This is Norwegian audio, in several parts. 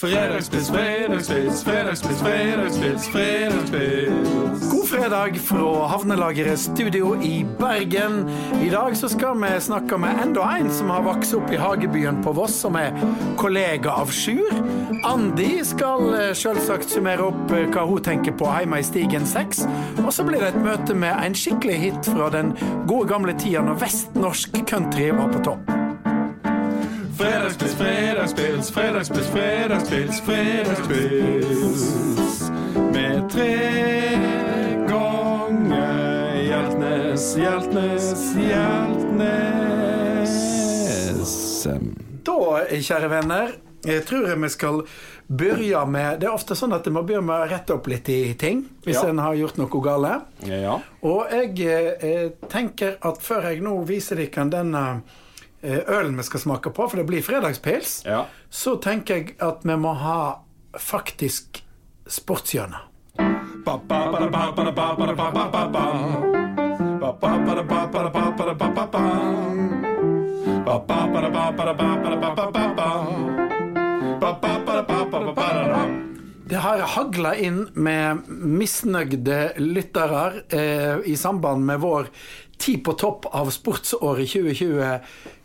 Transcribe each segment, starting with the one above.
Fredagspils, fredagspils, fredagspils, fredagspils, fredagspils. God fredag fra Havnelageret studio i Bergen. I dag så skal vi snakke med enda en som har vokst opp i hagebyen på Voss, som er kollega av Sjur. Andi skal eh, selvsagt summere opp eh, hva hun tenker på hjemme i Stigen 6. Og så blir det et møte med en skikkelig hit fra den gode gamle tida når vestnorsk country var på topp. Fredagspils, fredagspils, fredagspils, fredagspils, fredagspils. Med tre ganger Hjeltnes, Hjeltnes, Hjeltnes. Da, kjære venner, jeg tror jeg vi skal begynne med Det er ofte sånn at vi må begynne med å rette opp litt i ting hvis Ja. en har gjort noe galt. Ja. Og jeg jeg tenker at før jeg nå viser dere denne eh, ølen vi skal smake på, for det blir fredagspils, Ja. så tenker jeg at vi må ha faktisk sportshjørne. Det har hagla inn med misnøyde lyttere eh, i samband med vår Ti på topp av sportsåret 2020.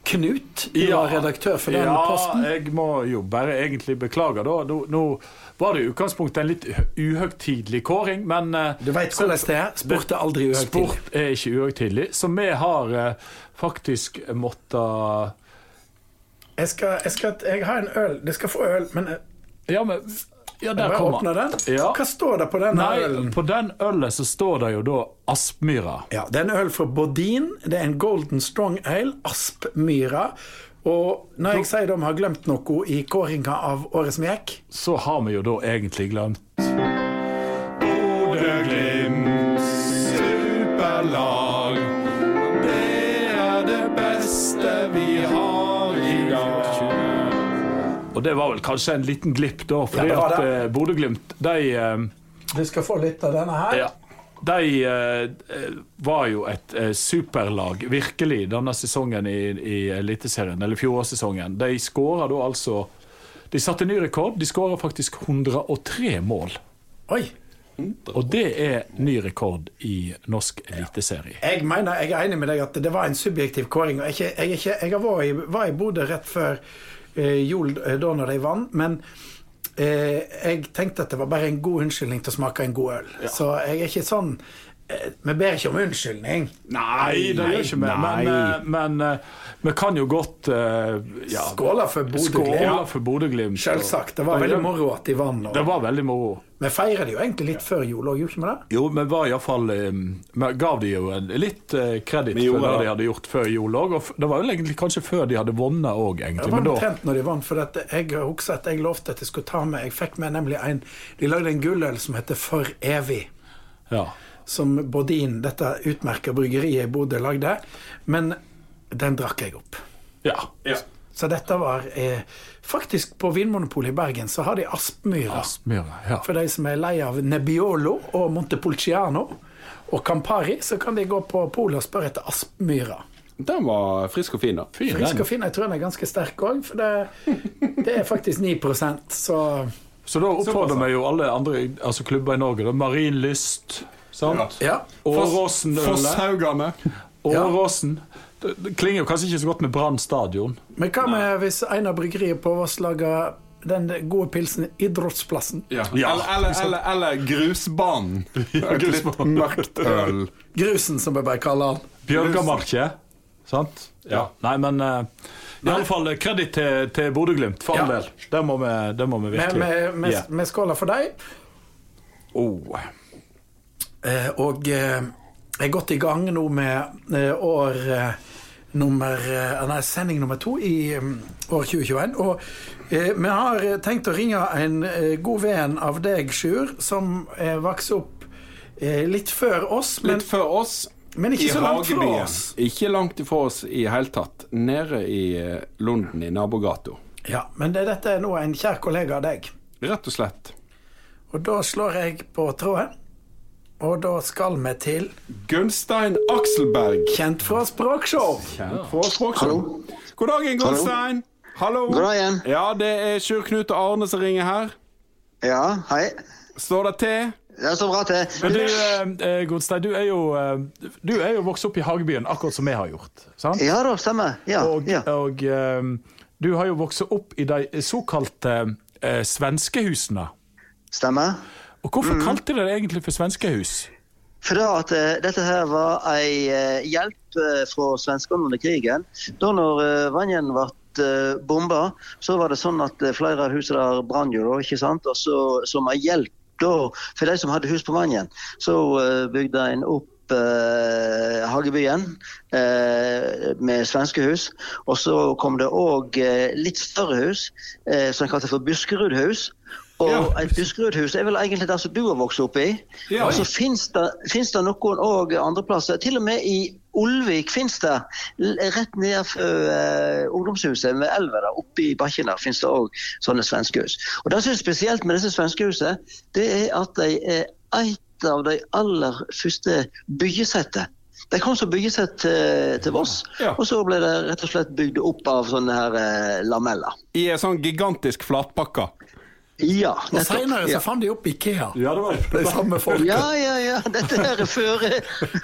Knut, du var redaktør for den ja, posten. jeg må jo bare egentlig beklage, da. Nå, nå var det i utgangspunktet en litt uhøytidelig kåring, men eh, Du veit hvordan det er. Sport er aldri uhøytidelig. sport er ikke uhøytidelig. Så vi har eh, faktisk måttet Jeg, jeg, jeg har en øl. Du skal få øl, men Ja, men Ja, der kommer den. Ja. Hva står det på den Nei, ølen? på den ølet så står det jo da Aspmyra. Ja, Det er en øl fra Bodin. Det er en Golden Strong Ale. Aspmyra. Og når jeg sier de har glemt noe i kåringa av året som gikk Så har vi jo da egentlig glemt det var vel kanskje en liten glipp, da, fordi Ja, at eh, Bodø-Glimt, de eh, Du skal få litt av denne her. Ja. De eh, var jo et eh, superlag, virkelig, denne sesongen i, i Eliteserien, eller fjorårssesongen. De skåra da altså De satte ny rekord. De skåra faktisk 103 mål. Oi. Og det er ny rekord i norsk eliteserie. Jeg mener, jeg er enig med deg at det var en subjektiv kåring. Jeg, jeg, ikke, jeg var i, var i Bodø rett før eh, jul, eh, da når de vant, men eh, jeg tenkte at det var bare en god unnskyldning til å smake en god øl. Så jeg er ikke sånn eh, Vi ber ikke om unnskyldning. Nei, det gjør ikke vi. Men, eh, men eh, vi kan jo godt eh, ja, Skåle for Bodø-Glimt. Selvsagt. Det var veldig moro at de vant. Det var veldig moro. vi feirer det jo egentlig litt før jul òg, gjorde vi det? Jo, vi var iallfall Vi gav de jo litt kreditt for det de hadde gjort før jul òg. Og det var jo egentlig kanskje før de hadde vunnet òg, Det var omtrent når de vant, for jeg husker at jeg lovte at jeg skulle ta med Jeg fikk med nemlig en De lagde en gulløl som heter For evig. ja. Som Bodin, dette utmerka bryggeriet i Bodø, lagde. Men den drakk jeg opp. ja. Ja. Så dette var eh, Faktisk på Vinmonopolet i Bergen så har de Aspmyra. Aspmyra. Ja. For de som er lei av Nebbiolo og Montepulciano og Campari, så kan de gå på polet og spørre etter Aspmyra. Den var frisk og fin, da. Fin, Frisk og fin. Jeg tror den er ganske sterk òg, for det, det er faktisk 9 så Så da oppfordrer vi jo alle andre altså klubber i Norge. Da. Marienlyst, sant? Ja. Åråsen-ølet. Fosshaugane. Åråsen. Det, klinger jo kanskje ikke så godt med Brann stadion. Men hva med hvis en av bryggeriene på Voss lager den gode pilsen Idrettsplassen? Ja. Ja. Eller, eller, eller, eller grusbanen. Et litt mørkt øl. Grusen, som vi bare kaller den. Bjørgamarkje. Sant? Ja. Nei, men uh, i alle fall eh, kreditt til, til Bodø-Glimt, for all del. Det må vi, det må vi Vi virkelig vi- gi. vi skåler for deg. Oh. Eh, og eh, jeg er godt i gang nå med eh, år eh, nummer eh, Nei, sending nummer to i mm, år 2021. Og eh, vi har eh, tenkt å ringe en eh, god venn av deg, Sjur, som eh, vokste opp eh, litt før oss, men, Litt før oss. men ikke så langt fra oss. Ikke langt ifra oss i hele tatt. Nede i eh, Lunden, i nabogata. Ja, men det, dette er nå en kjær kollega av deg. Rett og slett. Og da slår jeg på tråden, og da skal vi til Gunstein Akselberg. Kjent fra Språkshow. Kjent fra Språkshow. God dagen, Gunstein. Hallo. God dag igjen. Ja, det er Sjur Knut og Arne som ringer her. Ja, hei. Står det til? Det står bra til. Men du, eh, eh, Godstein, du er jo eh, Du er jo vokst opp i Hagebyen, akkurat som jeg har gjort. sant? Ja da, stemmer. Ja, Og, ja. og eh, du har jo vokst opp i de såkalte eh, svenskehusene. Stemmer. Og hvorfor kalte dere det egentlig for svenskehus? For da at uh, dette her var ei uh, hjelp uh, fra svenskene under krigen. Da når Vanjen ble bomba, så var det sånn at flere av husene der brann jo ikke sant. Og så som ei hjelp da, for de som hadde hus på vannet. så bygde en opp Hagebyen med med svenskehus. Og så kom det òg litt større hus, som de kalte for Buskerudhus. Og Ja. et Buskerudhus er vel egentlig der som du har vokst opp i. Ja. Og så finnes det, det noen òg andre plasser. Til og med i Olvik finnes det, rett nedenfor uh, ungdomshuset med elva der, oppe i bakken der, finnes det òg sånne svenskehus. Og det som er spesielt med disse svenskehusene, det er at de er et av de aller første byggesettene. De kom som byggesett til, til Voss, Ja. og så ble det rett og slett bygd opp av sånne her eh, lameller. I en sånn gigantisk flatpakke. Ja, Og seinere så fant de opp Ikea. Ja, det var det samme folket. Ja, ja, ja. Dette her er føre,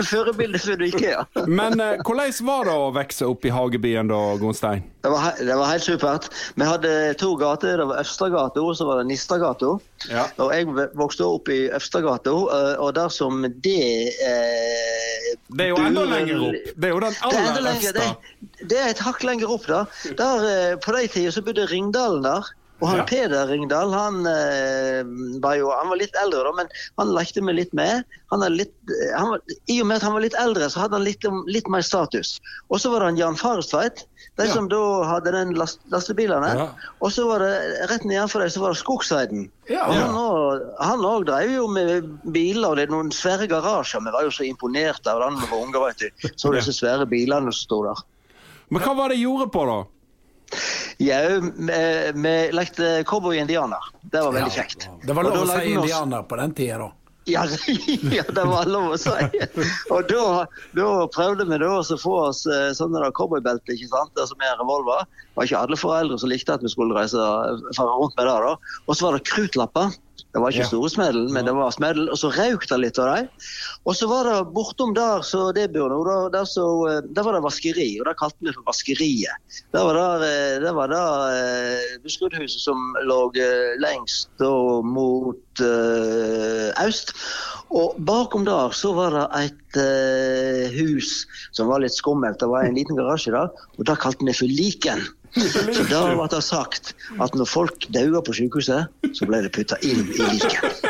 førebildet for IKEA. Men eh, hvordan var det å vokse opp i Hagebyen da, Gonstein? Det var, det var helt supert. Vi hadde to gater. Det var Østergata og så var det Nistagata. Ja. Og jeg vokste opp i Østergata, eh, og der som det eh, Det er jo enda lenger opp. Det er jo den Det er, aller øverste. det, det er et hakk lenger opp, da. Der, eh, på de tider så bodde Ringdalen der. Og han Ja. Peder Ringdal han, eh, var jo han var litt eldre, da, men han lekte meg litt med. Han litt, eh, han var, I og med at han var litt eldre, så hadde han litt, litt mer status. Og så var det han Jan Farestveit, de Ja. som da hadde den last, lastebilene. Ja. Og så var det rett nedenfor dem så var det Skogseiden. Ja. Og han òg drev jo med biler, og det er noen svære garasjer. Vi var jo så imponert av den da vi var unge, vet du. Så disse svære bilene som sto der. Men hva var det de gjorde på, da? Ja, vi, vi lekte cowboy-indianer. Det var veldig kjekt. Det var lov å si indianer på den tida, da. Ja, ja, det var lov å si. Og da, da prøvde vi da å få oss eh, sånne cowboybelter, ikke sant, det som er revolver. Det var ikke alle foreldre som likte at vi skulle reise fare rundt med det. da. Og så var det krutlapper. Det var ikke store smedel, men det var smedel. Og så røyk det litt av dem. Og så var det bortom der så det burde, da- der, så, eh, der var det vaskeri, og det kalte vi for Vaskeriet. Det var der, eh, det var der eh, Buskerudhuset som lå lengst og mot uh, øst. Og bakom der så var det et uh, hus som var litt skummelt. Det var en liten garasje der, og det kalte vi for Liken. Så da ble det sagt at når folk daua på sykehuset, så ble det putta inn i liket.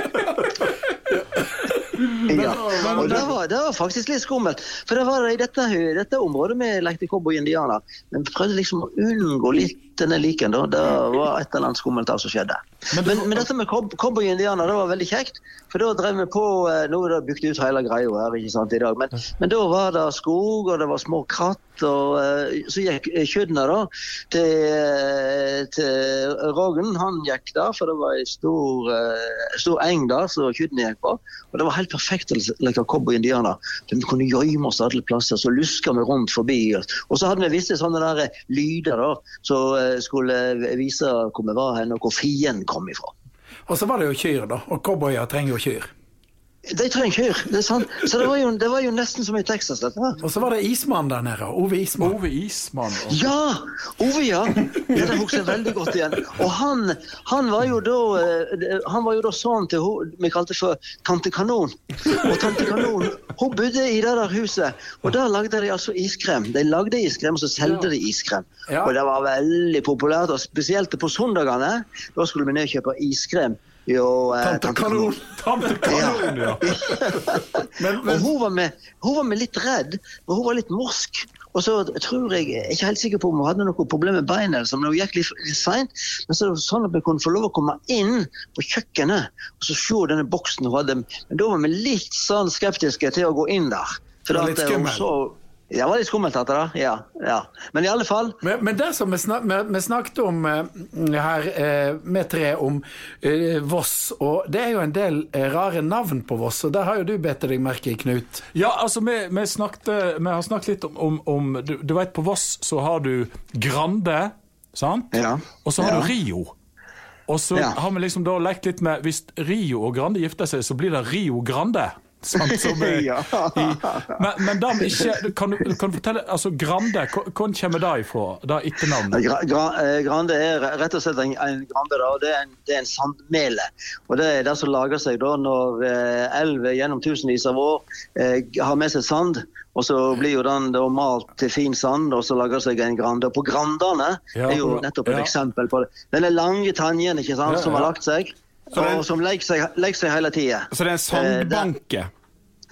Ja, og det var, det var faktisk litt skummelt. For det var i dette, dette området vi lekte cowboy-indianer. Men prøvde liksom å unngå litt denne liken. da. Det var et eller annet skummelt av som skjedde. Men, men, dette med cow- cowboy-indianer det var veldig kjekt. For da drev vi på eh, Nå er det bygd ut hele greia her ikke sant, i dag. Men, men da var det skog, og det var små kratt. Og eh, så gikk eh, kjøttene da til, til Rogen. Han gikk der, for det var ei stor, stor eng der som kjøttene gikk på. Og det var helt perfekt å leke cowboy-indianer. Vi kunne gjemme oss alle plasser, så luska vi rundt forbi. Og så hadde vi visse sånne der lyder da, eh, skulle vise hvor vi var hen, og hvor fienden kom ifra. Og så var det jo kyr, da. Og cowboyer trenger jo kyr. De trenger kyr, det er sant. Så det var jo, det var jo nesten som i Texas, dette her. Og så var det ismann der nede. Ove Ismann. Ove Ismann. og- Ja! Ove, ja. ja det husker jeg veldig godt igjen. Og han, han var jo da eh, Han var jo da sønnen til hun vi kalte for Tante Kanon. Og Tante Kanon hun bodde i det der huset, og der lagde de altså iskrem. De lagde iskrem, og så solgte de iskrem. Og det var veldig populært, og spesielt på søndagene. Da skulle vi ned og kjøpe iskrem. Jo, eh, Tante Kanon. Tante Kanon, ja. Men, men hun var, med, hun var med litt redd, men hun var litt morsk. Og så tror jeg, jeg er ikke helt sikker på om hun hadde noe problem med beina, sånn, men hun gikk litt, litt seint. Men så er det sånn at vi kunne få lov å komme inn på kjøkkenet og så se denne boksen hun hadde. Men da var vi litt sånn skeptiske til å gå inn der. For Det var at, litt eh, skummel. Det var litt skummelt, dette da. Ja, ja. Men i alle fall Men, men det som vi, snak, vi, vi snakket om eh, her, eh, med tre, om eh, Voss, og det er jo en del rare navn på Voss, og der har jo du bedt deg merke i, Knut. Ja, altså, vi, vi, snakket, vi har snakket litt om, om, om du, du vet, På Voss så har du Grande, sant? Ja. Og så har Ja. du Rio. Og så Ja. har vi liksom da lekt litt med Hvis Rio og Grande gifter seg, så blir det Rio Grande. Sant? Som er i, men, men da ikke Kan du, kan du fortelle altså Grande, hvor kommer det ifra? Det etternavnet? Gra, gra, eh, grande er rett og slett en, en grande, da, og det er en, det er en sandmele. Og Det er det som lager seg da når eh, elv gjennom tusenvis av år eh, har med seg sand. Og så blir jo den da malt til fin sand, og så lager seg en grande. Og på grandene Ja, er jo nettopp et ja. eksempel på det. Denne lange tanjen ikke sant, som har lagt seg, det og som legger seg, leker seg hele tida. Så det er en sandbanke?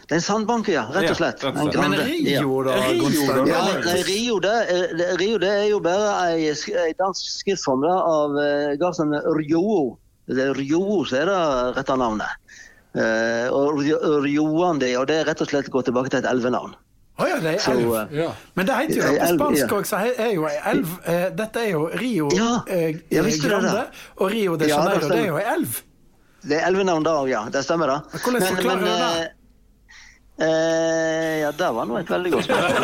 Det er en sandbanke, ja. Rett og slett. rett og slett. Men Rio, da, Rio, da? Ja, nei, Rio, det, Rio det er jo bare ei, ei dansk skriftform da, av uh, Rjoo. Rjo. Det er er det rette navnet. Eh, og Rjo- Rjoandi, og det er rett og slett gå tilbake til et elvenavn. Å ja, det er Så, elv. eh, Ja. Men det heter jo det på spansk ja. òg, så er jo ei elv. Eh, Dette er jo Rio Ja, eh, ja? Grande, og Rio de Ja, det Janeiro, det er jo ei elv. Det er elvenavn da òg, ja. Det stemmer, da. Hvordan forklarer du det? eh, eh, ja, det var nå et veldig godt spørsmål.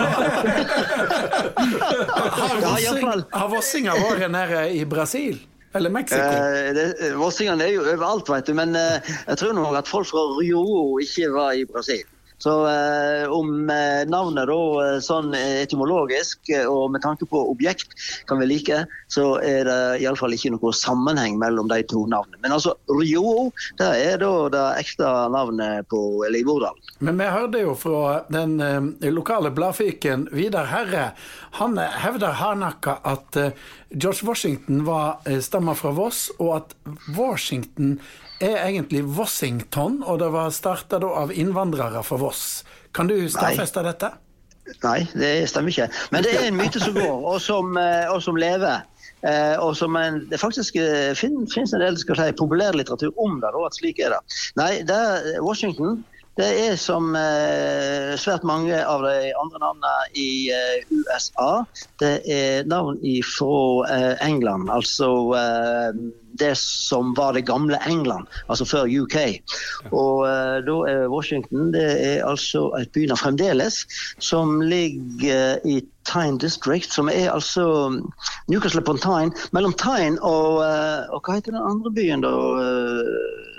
Har Vossinga vært nede i Brasil? Eller Mexico? Eh, det- Vossingene er jo overalt, vet du. Men eh, jeg tror nok at folk fra Rio ikke var i Brasil. Så eh, om eh, navnet da eh, sånn etymologisk eh, og med tanke på objekt kan vi like, så er det iallfall ikke noe sammenheng mellom de to navnene. Men altså Rio, det er da det ekte navnet på eller. Men vi hørte jo fra den eh, lokale bladfyken Vidar Herre. Han hevder hardnakka at eh, George Washington var stammer fra Voss, og at Washington er egentlig Washington, og det var starta av innvandrere fra Voss. Kan du stadfeste dette? Nei, det stemmer ikke. Men det er en myte som går, og som, eh, og som lever. Eh, og som en, det faktisk eh, finnes en del skal si, populærlitteratur om det, og at slik er det. Nei, det er Washington det er som eh, svært mange av de andre navnene i eh, USA. Det er navn fra eh, England, altså det som var det gamle England, altså før UK. Og eh, da er Washington det er altså et by fremdeles som ligger i Tyne District, som er altså Newcastle upon Tyne. Mellom Tyne og, eh, og hva heter den andre byen, da?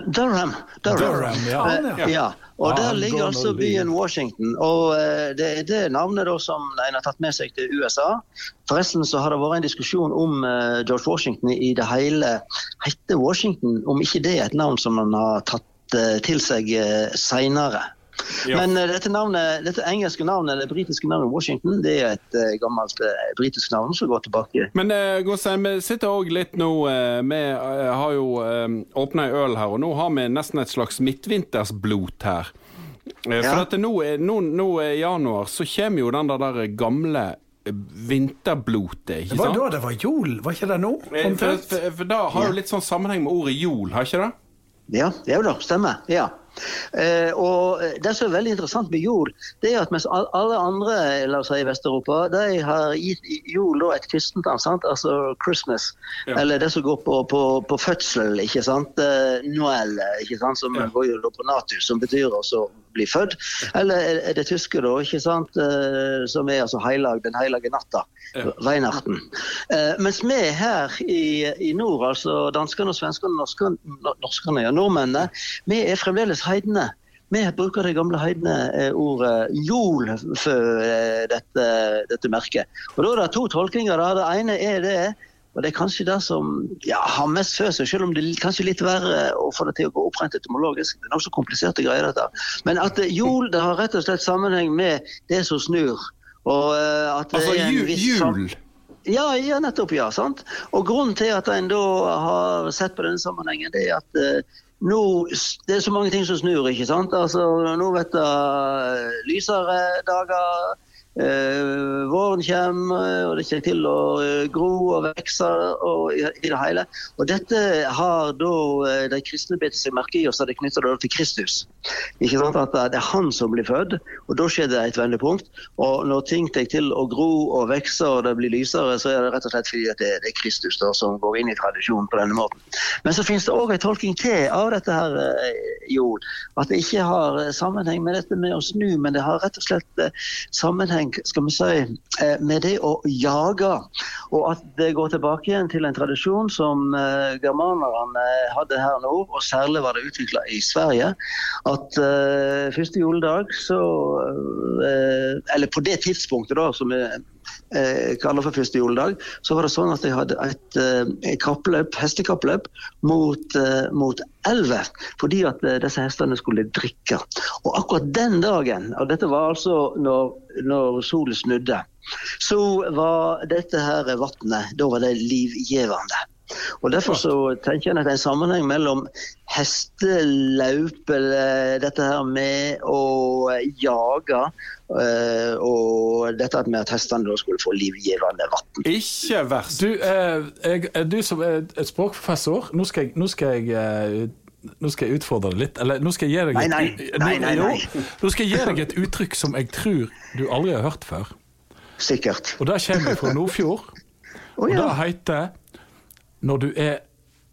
Durham. Durham. Durham, ja. Eh, ja. Og Ah, der ligger Donald altså byen Washington. Og eh, det er det navnet da som en har tatt med seg til USA. Forresten så har det vært en diskusjon om eh, George Washington i det hele. Heter Washington, om ikke det er et navn som man har tatt eh, til seg uh, seinere. Ja. Men eh, dette, navnet, dette engelske navnet, det britiske navnet Washington, det er et uh, gammelt uh, britisk navn som går tilbake. Men uh, Gåstein, vi sitter òg litt nå eh, Vi eh, har jo uh, åpna ei øl her, og nå har vi nesten et slags midtvintersblot her. Eh, Ja. For at nå, nå, nå i januar så kommer jo den der, gamle eh, vinterblotet, ikke Det var da det var jol, var ikke det nå? For, for, for da har jo litt sånn sammenheng med ordet jol, har ikke det? Ja, det er jo det. Stemmer. ja. Eh, og Det som er veldig interessant med jord, det er at mens alle andre la oss si, i Vest-Europa de har gitt jord et kristent navn, altså Christmas, Ja. eller det som går på, på, på fødsel, ikke sant? Eh, Noel, ikke sant? som Ja. går jo på natus, som betyr også bli født. Eller er- det tyske, da, ikke sant? Eh, som er altså heilag, den hellige natta. Ja. Weihnachten. Eh, mens vi her i, i nord, altså danskene og svenskene, norskene, norskene ja, nordmennene, vi er fremdeles heidene. Vi bruker det gamle heidene-ordet jol for eh, dette, dette merket. Og Da er det to tolkninger. da. Det ene er det, og det er kanskje det som ja, har mest for seg, selv om det er kanskje litt verre å få det til å gå opprent etymologisk. Det er nokså kompliserte greier, dette. Men at jul det har rett og slett sammenheng med det som snur. Og eh, det Altså en ju, viss sam- jul. ja, ja, nettopp. ja, sant? Og Grunnen til at en da har sett på denne sammenhengen, det er at eh, nå, det er så mange ting som snur. ikke sant? Altså, Nå vet du eh, lysere dager, eh, våren kommer, og det kommer til å eh, gro og vokse og i, det hele. Og dette har da eh, de kristne bitt seg merke i, og så er det knytta til Kristus. Ikke sant? At det er han som blir født, og da skjer det et vendepunkt. Og når ting tar til å gro og vokse og det blir lysere, så er det rett og slett fordi det, er Kristus da, som går inn i tradisjonen på denne måten. Men så finnes det òg en tolking til av dette her, eh, At det ikke har eh, sammenheng med dette med å snu, men det har rett og slett eh, sammenheng sammenheng skal vi si, eh, med det å jage. Og at det går tilbake igjen til en tradisjon som eh, germanerne hadde her nord, og særlig var det utvikla i Sverige. At eh, første juledag så eh, Eller på det tidspunktet, da, som vi eh, kaller for første juledag, så var det sånn at de hadde et, eh, et kappløp, hestekappløp mot, eh, mot elver. Fordi at disse hestene skulle drikke. Og akkurat den dagen, og dette var altså når, når solen snudde, så var dette her vannet Da var det livgivende. Og Derfor så tenker jeg at det er en sammenheng mellom hestelaup, eller dette her med å jage, eh, og dette med at hestene da skulle få livgivende vann. Ikke verst. Du, eh, jeg, eh, du som er et språkprofessor, nå skal jeg, nå skal jeg eh, nå skal jeg utfordre deg litt. Eller nå skal jeg gi deg et, nei. nei, Nei, nei, Jo, nei. nå skal jeg gi deg et uttrykk som jeg tror du aldri har hørt før. Sikkert. Og det kommer fra Nordfjord. Å Og det ja. heter når du er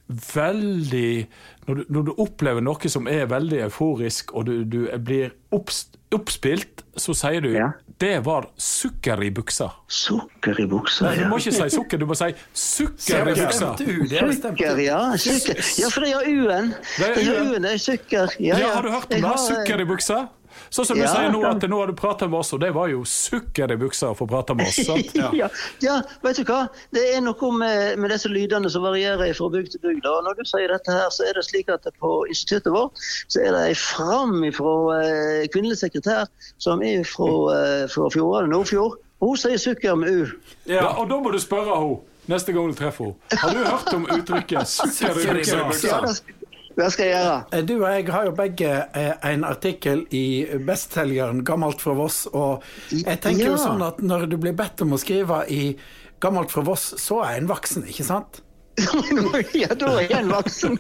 veldig når du, når du opplever noe som er veldig euforisk, og du, du blir opps, oppspilt, så sier du Ja. 'det var sukker i buksa'. Sukker i buksa, Du ja. må ikke si sukker, du må si 'sukker i buksa'. Sukker, ja. Sukker. Ja, for det er U-en. Det er U-en. U-en, det er sukker. Ja, Ja, ja. har du hørt om det? Sukker i buksa? Sånn som du Ja, sier nå, at nå har du prata med oss, og det var jo sukker i buksa å prate med oss. sant? ja. Ja. vet du hva? Det er noe med, med disse lydene som varierer fra bygd til bygd. Og når du sier dette her, så er det slik at på instituttet vårt så er det ei fram fra eh, kvinnelig sekretær som er fra, eh, fra Fjordane, Nordfjord. Hun sier sukker med U. Ja. og da må du spørre henne neste gang du treffer henne. Har du hørt om uttrykket 'sukker i buksa'? Ja, det, skal- jeg gjøre. Eh, Du og jeg har jo begge eh, en artikkel i bestselgeren 'Gammelt fra Voss'. Og jeg tenker jo sånn at når du blir bedt om å skrive i 'Gammelt fra Voss', så er en voksen, ikke sant? ja, da er en voksen.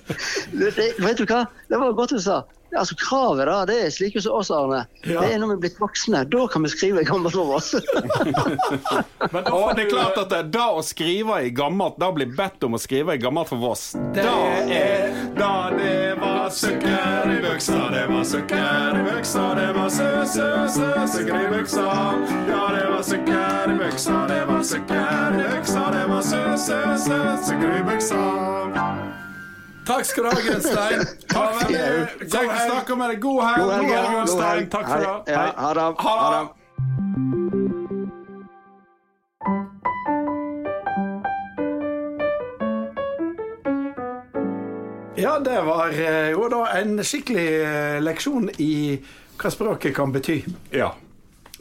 Det, vet du hva? Det var godt du sa. Altså, Kravet da, det er slike som oss, Arne. Ja. Det er når vi er blitt voksne. Da kan vi skrive i gammelt for oss. Men da det er klart at det, da å skrive i gammelt Da blir bedt om å skrive i gammelt for Voss Det Da er Da det var sukker i buksa, det var sukker i buksa, det var sø, sø, sø, sukker i buksa. Ja, det var sukker i buksa, det var sukker i buksa, det var sø, sø, sø, sukker i buksa. Takk skal du ha, Gunstein. Takk. Kjekt å snakke med deg. God helg, God helg, god helg, God Gunstein. Takk for det. Ja, ha det. Ha Ha det. Ja, det var eh, jo da en skikkelig eh, leksjon i hva språket kan bety. Ja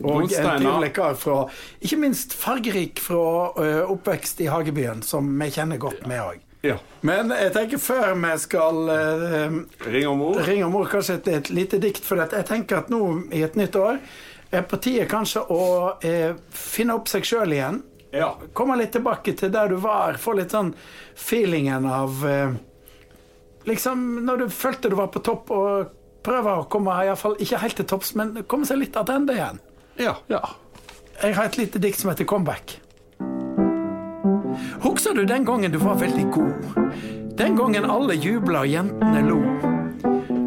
Og en trivelig kar fra Ikke minst fargerik fra eh, oppvekst i Hagebyen, som vi kjenner godt med òg. Ja. Men jeg tenker før vi skal eh, Ring om ord ringe ord, kanskje et, et lite dikt for. Jeg tenker at nå i et nytt år er på tide kanskje å eh, finne opp seg sjøl igjen. Ja Komme litt tilbake til der du var. Få litt sånn feelingen av eh, Liksom når du følte du var på topp, og prøve å komme iallfall ikke helt til topps, men komme seg litt attende igjen. Ja Ja. Jeg har et lite dikt som heter Comeback. Husker du den gangen du var veldig god? Den gangen alle jubla og jentene lo?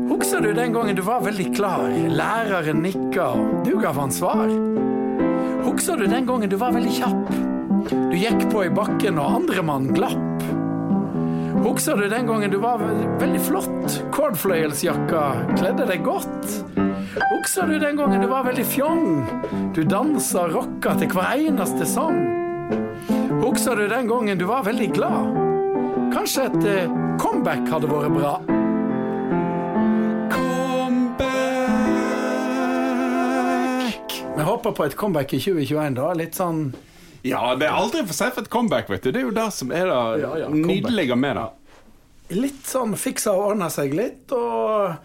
Husker du den gangen du var veldig klar? Læreren nikka, og du gav han svar? Husker du den gangen du var veldig kjapp? Du gikk på i bakken, og andre mann glapp? Husker du den gangen du var veldig flott? Kordfløyelsjakka kledde deg godt? Husker du den gangen du var veldig fjong? Du dansa rocka til hver eneste sang? Husker du den gangen du var veldig glad? Kanskje et eh, comeback hadde vært bra? Comeback! Vi håper på et comeback i 2021, da. Litt sånn Ja, det er aldri for sent for et comeback, vet du. Det er jo det som er det Ja, ja, nydelige med det. Litt sånn fiksa og ordna seg litt, og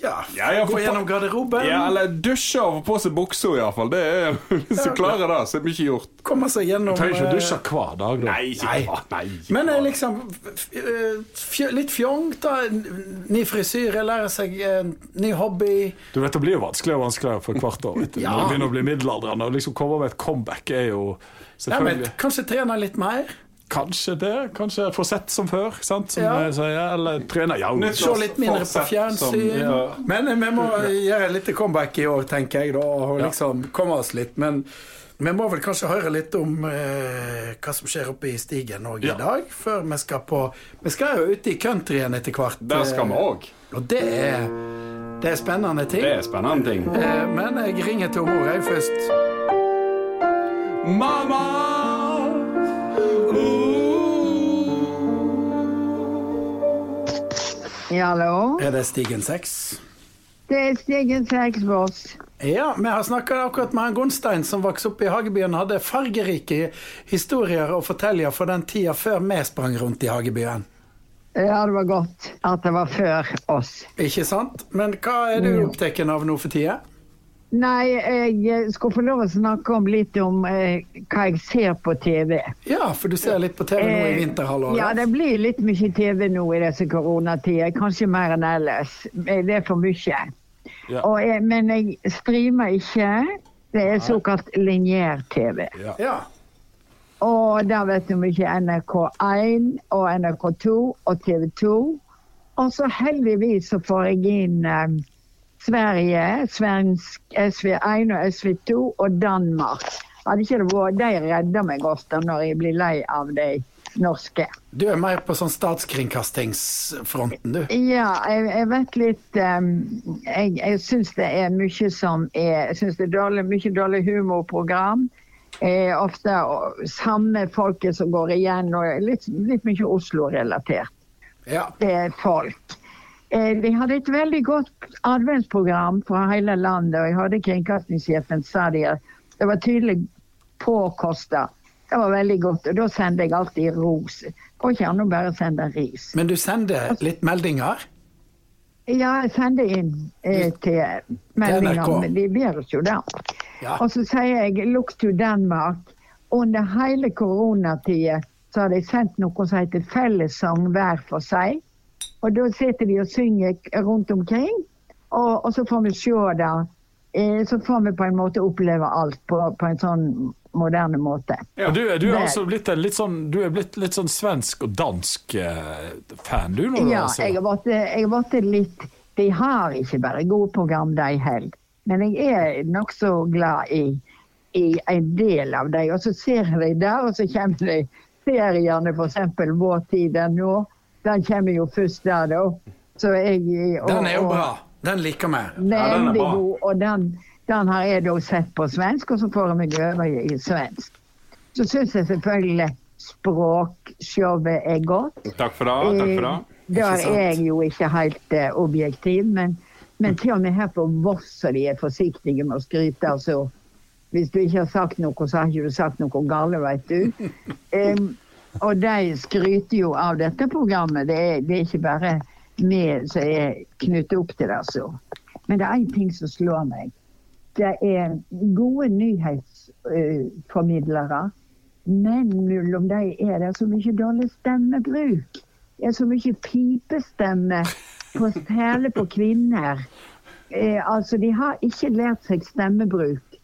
ja, Ja, ja, gå gjennom garderoben. Ja, eller dusje og få på seg buksa, iallfall. Det er Hvis du klarer det, så er mye gjort. Komme seg gjennom Du trenger ikke å dusje hver dag, da. Nei, ikke Nei. Nei, ikke Men eh, liksom eh, Litt fjong, da. Ny frisyre, lære seg eh, ny hobby. Du vet, Det blir jo vanskeligere og vanskeligere for hvert år. Vet du. Ja. Når du begynner å bli middelaldrende. Og liksom komme med et comeback er jo Ja, men kanskje trene litt mer. Kanskje det. Kanskje Forsett som før, sant? Som Ja. jeg sier. Eller trener. Ja, Se litt mindre på Fortsett som- fjernsyn. ja. Men vi må gjøre litt comeback i år, tenker jeg, da, og liksom komme oss litt. Men vi må vel kanskje høre litt om eh, hva som skjer oppe i Stigen òg Ja. i dag, før vi skal på Vi skal jo ute i countryen etter hvert. Der skal vi eh, òg. Og det er, det er spennende ting. Det er spennende ting. Eh, Men jeg ringer til mor jeg først. Mamma! Hallo? Er det Stigen 6? Det er Stigen 6 Voss. Ja, vi har snakka akkurat med han Gunstein som vokste opp i Hagebyen. og Hadde fargerike historier å fortelle fra den tida før vi sprang rundt i Hagebyen. Ja, det var godt at det var før oss. Ikke sant? Men hva er du opptatt av nå for tida? Nei, jeg skulle få lov å snakke om litt om eh, hva jeg ser på TV. Ja, for du ser litt på TV nå i Eh, vinterhalvåret. Ja, det blir litt mye TV nå i disse koronatider. Kanskje mer enn ellers. Eh, Det er for mye. Ja. Og jeg, men jeg streamer ikke. Det er såkalt lineær-TV. Ja. Og der vet du mye NRK1 og NRK2 og TV 2. Og så heldigvis så får jeg inn eh, Sverige, svensk SV1 og SV2 og Danmark. Hadde ikke det vært, De redder meg ofte når jeg blir lei av de norske. Du er mer på sånn statskringkastingsfronten, du. Ja, jeg, jeg vet litt um, Jeg, jeg syns det er mye som er Jeg syns det er dårlig, mye dårlig humorprogram. Eh, ofte og, samme folket som går igjen, og litt, litt mye Oslo-relatert. Ja. Det er folk. Eh, de hadde et veldig godt adventsprogram fra hele landet, og jeg hørte kringkastingssjefen sa det. Det var tydelig påkosta. Det var veldig godt, og da sender jeg alltid ros. Går ikke an å bare sende ris. Men du sender litt meldinger? Ja, jeg sender inn eh, til meldinger, men de oss jo da. Ja. Og så sier jeg 'Look to Denmark'. Under hele koronatida så har de sendt noe som heter fellessang hver for seg. Og da sitter de og synger rundt omkring, og, og så får vi se det. Eh, så får vi på en måte oppleve alt på, på en sånn moderne måte. Ja, Du, du er altså blitt en litt sånn, du er blitt litt sånn svensk og dansk eh, fan, du? Når Ja, altså. jeg har vært, jeg har vært litt De har ikke bare gode program, de heller. Men jeg er nokså glad i, i en del av dem. Og så ser jeg dem der, og så kommer de seriene, f.eks. Vår tid er nå. Den kommer jo først der, da. Så jeg, og, Den er jo bra. Den liker vi. den Veldig bra. god. Og den, den har jeg da sett på svensk, og så får jeg meg over i svensk. Så syns jeg selvfølgelig språkshowet er godt. Takk for det. Takk for det. Eh, Der er jeg jo ikke helt uh, objektiv, men, men til og med her på Voss så de er forsiktige med å skryte. altså. Hvis du ikke har sagt noe, så har ikke du sagt noe galt, vet du. Em, og de skryter jo av dette programmet. Det er, det er ikke bare vi som er knyttet opp til det. altså. Men det er én ting som slår meg. Det er gode nyhetsformidlere. Men mellom dem er det så mye dårlig stemmebruk. Det er så mye pipestemme, på, særlig på kvinner. Eh, altså, De har ikke lært seg stemmebruk.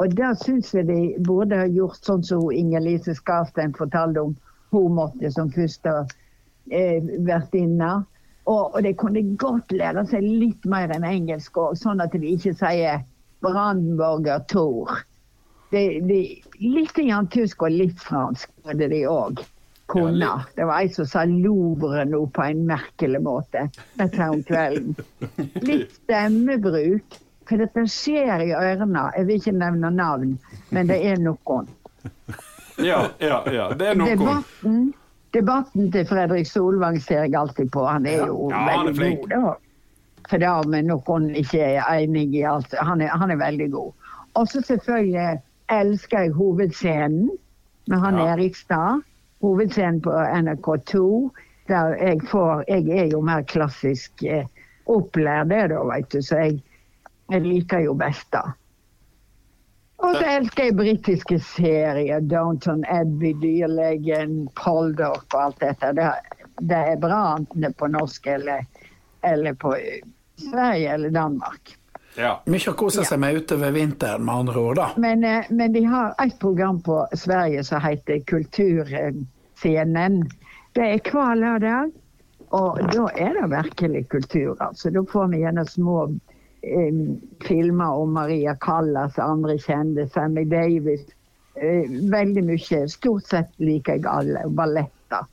Og da syns jeg de burde ha gjort sånn som Inger-Lise Skarstein fortalte om. Hun måtte som første eh. Og, og de kunne godt lære seg litt mer enn engelsk òg, sånn at de ikke sier Brandenburger Tor. De, de, litt grann tysk og litt fransk hadde de òg kunne. Det var ei som sa Louvre nå på en merkelig måte dette om kvelden. Litt stemmebruk. For dette skjer i ørene. Jeg vil ikke nevne navn, men det er noen. Ja, ja, ja. Det er noe. Debatten, debatten til Fredrik Solvang ser jeg alltid på. Han er jo Ja, han er veldig god. Da. For det om noen ikke er enig i alt. Han er, han er veldig god. Og så selvfølgelig elsker jeg hovedscenen med han Ja. Erikstad. Hovedscenen på NRK2. Der jeg får Jeg er jo mer klassisk eh, opplært, det da, veit du. Så jeg, jeg liker jo best det. Og så elsker jeg britiske serier. Downton Abbey, Dyrlegen, Poldock og alt dette. Det, det er bra enten det er på norsk eller, eller på eh, Sverige eller Danmark. Ja. Mye å kose seg med utover vinteren, med andre ord. da. Men, eh, men de har et program på Sverige som heter Kulturscenen. Det er hver lørdag. Og da er det virkelig kultur. altså. Da får vi gjerne små eh, filmer om Maria Callas, andre kjente, Sammy Davis. Eh, veldig mye. Stort sett liker jeg alle. Balletter.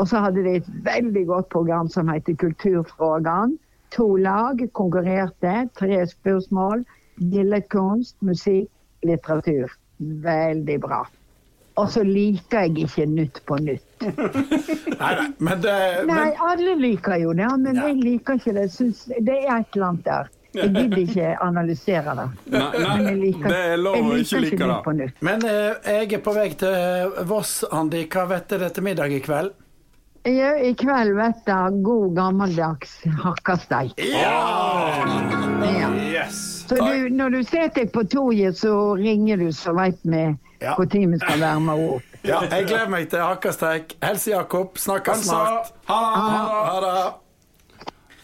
Og så hadde de et veldig godt program som heter Kulturfrågan. To lag konkurrerte. Tre spørsmål. Billedkunst, musikk, litteratur. Veldig bra. Og så liker jeg ikke Nytt på nytt. Nei, nei, men det Nei, alle liker jo det, men jeg liker ikke det. Synes, det er et eller annet der. Jeg gidder ikke analysere det. Nei, nei, liker, det er lov å ikke like det. men eh, jeg er på vei til Voss, Andi. Hva vet dere til middag i kveld? Jo, I kveld vet jeg god gammeldags hakkasteik. Ja. Yes! Så du, når du setter deg på toget, så ringer du, så veit vi Ja. når vi skal varme opp. Ja, jeg gleder meg til hakkasteik. Helse, Jakob. Snakkes snart. Ha Ha det.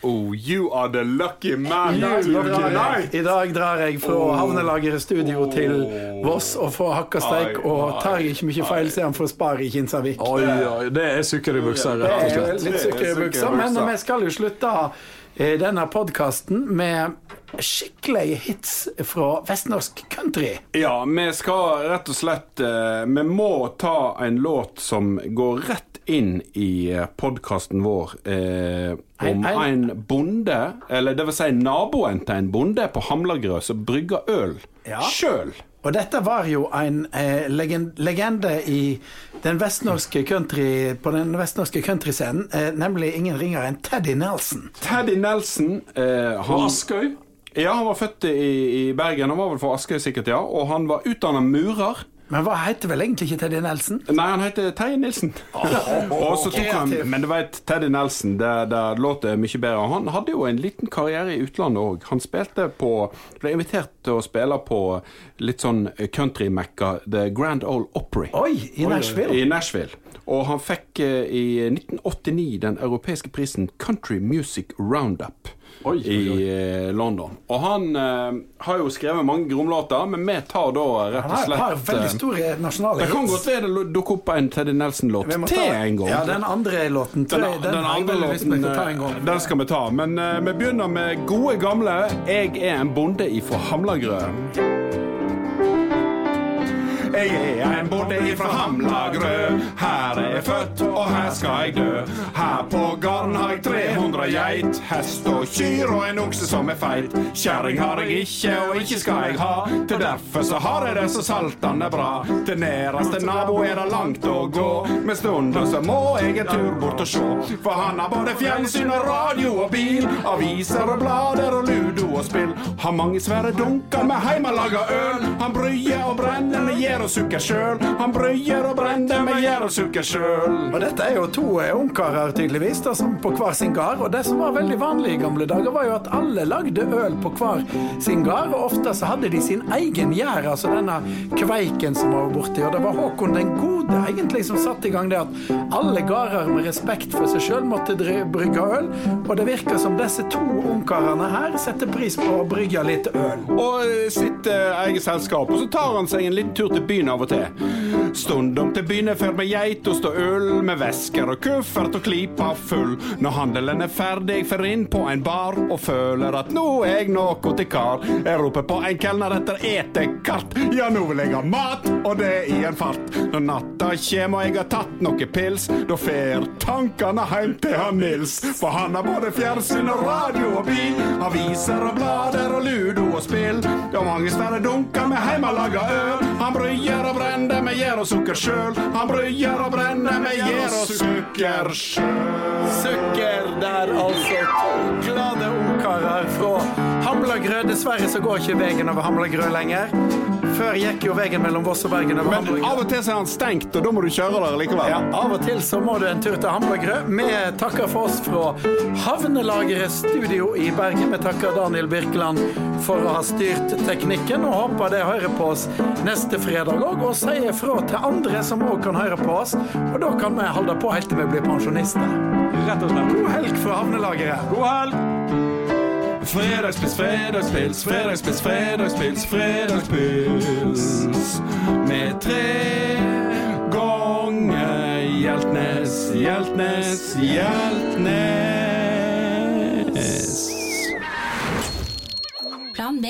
Oh, you are the lucky man. I dag, Lucky drar I dag drar jeg fra havnelageret studio til Voss og får hakkasteik. Og tar jeg ikke mye feil, så er han fra Spar i Kinsarvik. Oi, oi, det er sukker i buksa, rett og er slett. litt sukker i buksa, men vi skal jo slutte denne podkasten med skikkelige hits fra vestnorsk country. Ja, vi skal rett og slett eh, Vi må ta en låt som går rett inn i podkasten vår eh, om hei, hei. en bonde, eller det vil si naboen til en bonde på Hamlagrø som brygger øl Ja. sjøl. Og dette var jo en eh, legen- legende i den vestnorske country, på den vestnorske countryscenen, eh, nemlig ingen ringere enn Teddy Nelson. Teddy Nelson eh, han, Askøy? ja, han var født i, i Bergen, han var vel fra Askøy sikkert, ja. Og han var utdanna murer. Men hva heter vel egentlig ikke Teddy Nelson? Nei, han heter Terje Nilsen. Oh, oh, tok han, men du vet, Teddy Nelson, det, det låter mye bedre. Han hadde jo en liten karriere i utlandet òg. Han spilte på Ble invitert til å spille på litt sånn country-mekka, The Grand Ole Opry. Oi, i Nashville. I Nashville. Og han fikk eh, i 1989 den europeiske prisen Country Music Roundup. Oi, oi, oi. I eh, London. Og han eh, har jo skrevet mange gromlåter, men vi tar da rett og slett Han har veldig eh, store nasjonale det kan godt være det dukker opp en Teddy Nelson-låt til ta- en gang. Ja, den andre låten. Den, Den, den, den, andre låten den skal vi ta. Men eh, vi begynner med gode gamle 'Jeg er en bonde ifra Hamlagrø'. Jeg er en borte ifra Hamlagrø. Her er jeg født, og her skal jeg dø. Her på garden har jeg 300 geit, hest og kyr og en okse som er feit. Kjerring har jeg ikke, og ikke skal jeg ha. Til derfor så har jeg det så saltan er bra. Til næreste nabo er det langt å gå. Med stunder så må jeg en tur bort og sjå. For han har både fjernsyn og radio og bil. Aviser og blader og ludo og spill. Har mange svære dunker med heimelaga øl. Han bryer og brenner med gjær og sukker sjøl. Han brøyer og brenner med gjær og sukker sjøl. Og dette er jo to eh, ungkarer tydeligvis, da, som på hver sin gard. Og det som var veldig vanlig i gamle dager, var jo at alle lagde øl på hver sin gard. Og ofte så hadde de sin egen gjær, altså denne kveiken som var borti. Og det var Håkon den gode egentlig som satte i gang det at alle gårder med respekt for seg sjøl måtte brygge øl. Og det virker som disse to ungkarene her setter pris på å brygge litt øl. Og eh, sitt eh, eget selskap. Og så tar han seg en liten tur til byen av og til. Stundom til byen er fer med geitost og øl, med vesker og kuffert og klypa full. Når handelen er ferdig, fer inn på en bar og føler at nå er jeg noe til kar. Jeg roper på en kelner etter etekart. Ja, nå vil jeg ha mat, og det i en fart. Når natta kjem og jeg har tatt noe pils, da fer tankene heim til han Nils. For han har både fjernsyn og radio og bil, aviser og blader og ludo og spill. Ja, mange svære dunker med heimelaga øl. Han bryer og brenner med gjær og sukker sjøl. Han brøyer og brenner med gjer og sukker sjøl. Sukker der, altså. To glade ungkarer fra Hamlagrø. Dessverre så går ikke veien over Hamlagrø lenger. Før gikk jo veien mellom Voss og Bergen over Men av og til så er han stengt, og da må du kjøre der likevel. Ja, av og til så må du en tur til Hamburgerød. Vi takker for oss fra Havnelageret studio i Bergen. Vi takker Daniel Birkeland for å ha styrt teknikken, og håper det hører på oss neste fredag òg, og sier fra til andre som òg kan høre på oss. Og da kan vi holde på helt til vi blir pensjonister. Rett og slett. God helg fra Havnelageret. God helg! Fredagspils, fredagspils, fredagspils, fredagspils, fredagspils. Med tre ganger Hjeltnes, Hjeltnes, Hjeltnes. Plan B.